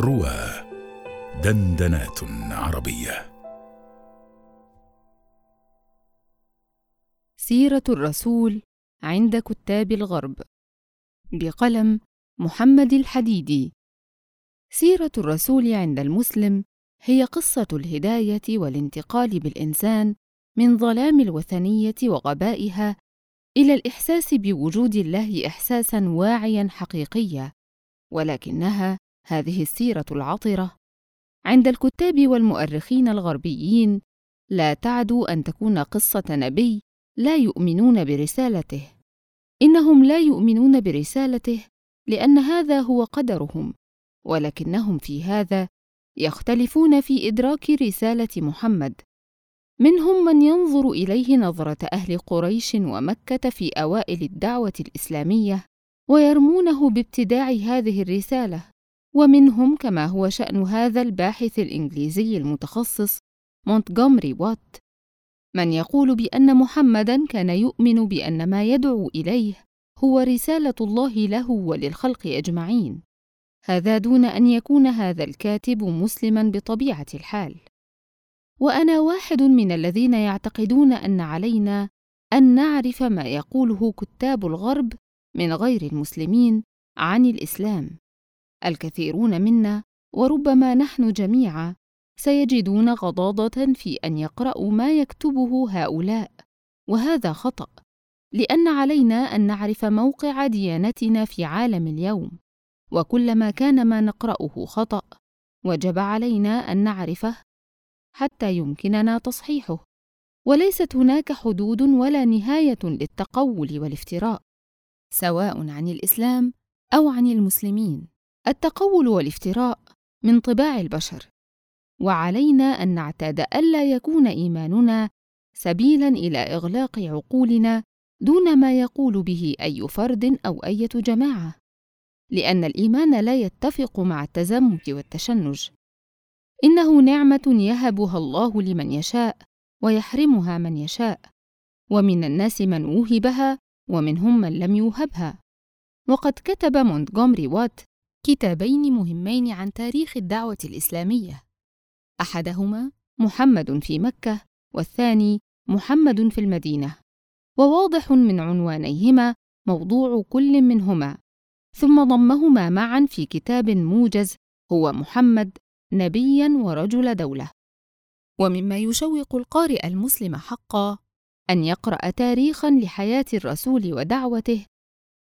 روى دندنات عربية. سيرة الرسول عند كتاب الغرب. بقلم محمد الحديدي. سيرة الرسول عند المسلم هي قصة الهداية والانتقال بالإنسان من ظلام الوثنية وغبائها إلى الإحساس بوجود الله إحساسًا واعيًا حقيقيًا، ولكنها هذه السيرة العطرة. عند الكتاب والمؤرخين الغربيين لا تعدو أن تكون قصة نبي لا يؤمنون برسالته. إنهم لا يؤمنون برسالته لأن هذا هو قدرهم ولكنهم في هذا يختلفون في إدراك رسالة محمد. منهم من ينظر إليه نظرة أهل قريش ومكة في أوائل الدعوة الإسلامية ويرمونه بابتداع هذه الرسالة. ومنهم كما هو شأن هذا الباحث الإنجليزي المتخصص مونتغومري وات من يقول بأن محمدًا كان يؤمن بأن ما يدعو إليه هو رسالة الله له وللخلق أجمعين، هذا دون أن يكون هذا الكاتب مسلمًا بطبيعة الحال. وأنا واحد من الذين يعتقدون أن علينا أن نعرف ما يقوله كتاب الغرب من غير المسلمين عن الإسلام. الكثيرون منا وربما نحن جميعا سيجدون غضاضة في أن يقرأوا ما يكتبه هؤلاء. وهذا خطأ لأن علينا أن نعرف موقع ديانتنا في عالم اليوم. وكلما كان ما نقرأه خطأ وجب علينا أن نعرفه حتى يمكننا تصحيحه. وليست هناك حدود ولا نهاية للتقول والافتراء سواء عن الإسلام أو عن المسلمين. التقول والافتراء من طباع البشر. وعلينا أن نعتاد ألا يكون إيماننا سبيلا إلى إغلاق عقولنا دون ما يقول به أي فرد أو إيه جماعة لأن الإيمان لا يتفق مع التزمت والتشنج. إنه نعمة يهبها الله لمن يشاء ويحرمها من يشاء ومن الناس من وهبها ومنهم من لم يوهبها. وقد كتب مونتغومري وات كتابين مهمين عن تاريخ الدعوة الإسلامية. أحدهما محمد في مكة والثاني محمد في المدينة. وواضح من عنوانيهما موضوع كل منهما. ثم ضمهما معا في كتاب موجز هو محمد نبيا ورجل دولة. ومما يشوق القارئ المسلم حقا أن يقرأ تاريخا لحياة الرسول ودعوته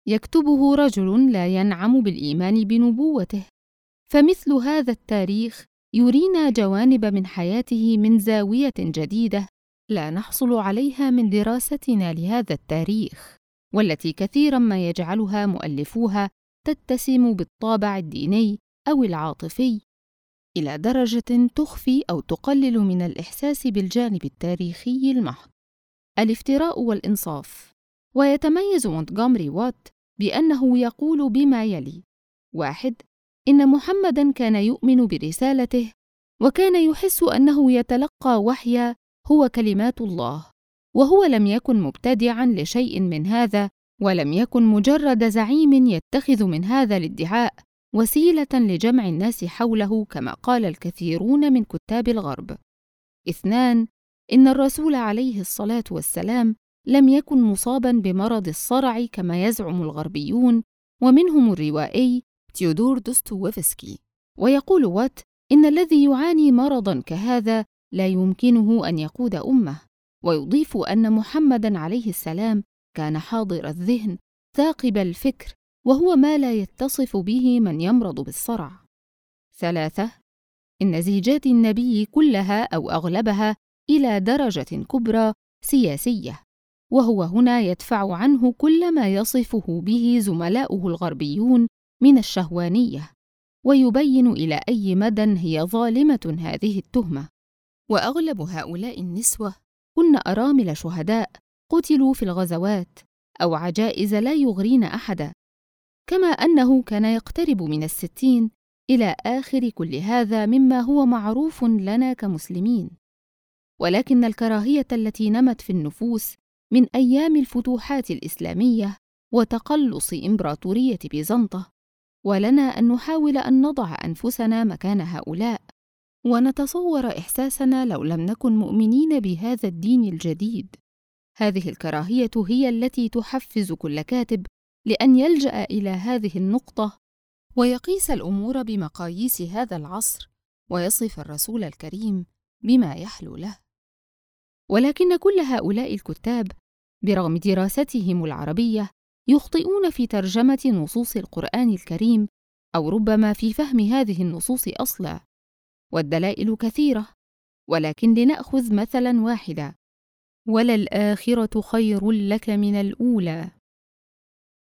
يكتبه رجل لا ينعم بالإيمان بنبوته. فمثل هذا التاريخ يرينا جوانب من حياته من زاوية جديدة لا نحصل عليها من دراستنا لهذا التاريخ والتي كثيرا ما يجعلها مؤلفوها تتسم بالطابع الديني أو العاطفي إلى درجة تخفي أو تقلل من الإحساس بالجانب التاريخي المحض. الافتراء والإنصاف. ويتميز مونتغومري وات بأنه يقول بما يلي: واحد: إن محمدًا كان يؤمن برسالته، وكان يحس أنه يتلقى وحيا هو كلمات الله، وهو لم يكن مبتدعًا لشيء من هذا، ولم يكن مجرد زعيم يتخذ من هذا الادعاء وسيلة لجمع الناس حوله كما قال الكثيرون من كتاب الغرب. اثنان: إن الرسول عليه الصلاة والسلام لم يكن مصابا بمرض الصرع كما يزعم الغربيون ومنهم الروائي تيودور دوستويفسكي. ويقول وات إن الذي يعاني مرضا كهذا لا يمكنه أن يقود أمة. ويضيف أن محمدا عليه السلام كان حاضر الذهن ثاقب الفكر وهو ما لا يتصف به من يمرض بالصرع. ثلاثة إن زيجات النبي كلها أو أغلبها إلى درجة كبرى سياسية. وهو هنا يدفع عنه كل ما يصفه به زملاؤه الغربيون من الشهوانية ويبين إلى أي مدى هي ظالمة هذه التهمة. وأغلب هؤلاء النسوة كن أرامل شهداء قتلوا في الغزوات أو عجائز لا يغرين أحدا كما أنه كان يقترب من الستين إلى آخر كل هذا مما هو معروف لنا كمسلمين. ولكن الكراهية التي نمت في النفوس من أيام الفتوحات الإسلامية وتقلص إمبراطورية بيزنطة ولنا أن نحاول أن نضع أنفسنا مكان هؤلاء ونتصور إحساسنا لو لم نكن مؤمنين بهذا الدين الجديد. هذه الكراهية هي التي تحفز كل كاتب لأن يلجأ إلى هذه النقطة ويقيس الأمور بمقاييس هذا العصر ويصف الرسول الكريم بما يحلو له. ولكن كل هؤلاء الكتاب برغم دراستهم العربية يخطئون في ترجمة نصوص القرآن الكريم أو ربما في فهم هذه النصوص أصلا والدلائل كثيرة ولكن لنأخذ مثلا واحدا وللآخرة خير لك من الأولى.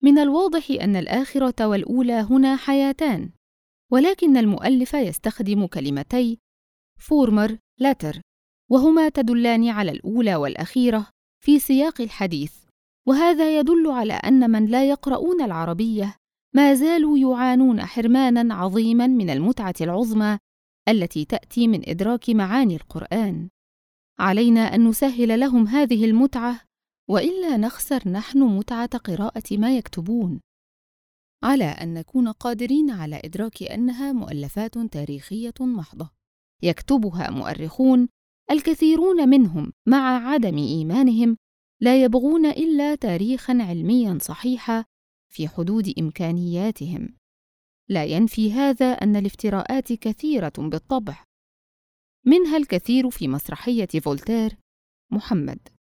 من الواضح أن الآخرة والأولى هنا حياتان ولكن المؤلف يستخدم كلمتي فورمر لاتر. وهما تدلان على الأولى والأخيرة في سياق الحديث. وهذا يدل على أن من لا يقرؤون العربية ما زالوا يعانون حرمانا عظيما من المتعة العظمى التي تأتي من إدراك معاني القرآن. علينا أن نسهل لهم هذه المتعة وإلا نخسر نحن متعة قراءة ما يكتبون. على أن نكون قادرين على إدراك أنها مؤلفات تاريخية محضة. يكتبها مؤرخون الكثيرون منهم مع عدم إيمانهم لا يبغون إلا تاريخا علميا صحيحا في حدود إمكانياتهم. لا ينفي هذا أن الافتراءات كثيرة بالطبع. منها الكثير في مسرحية فولتير محمد.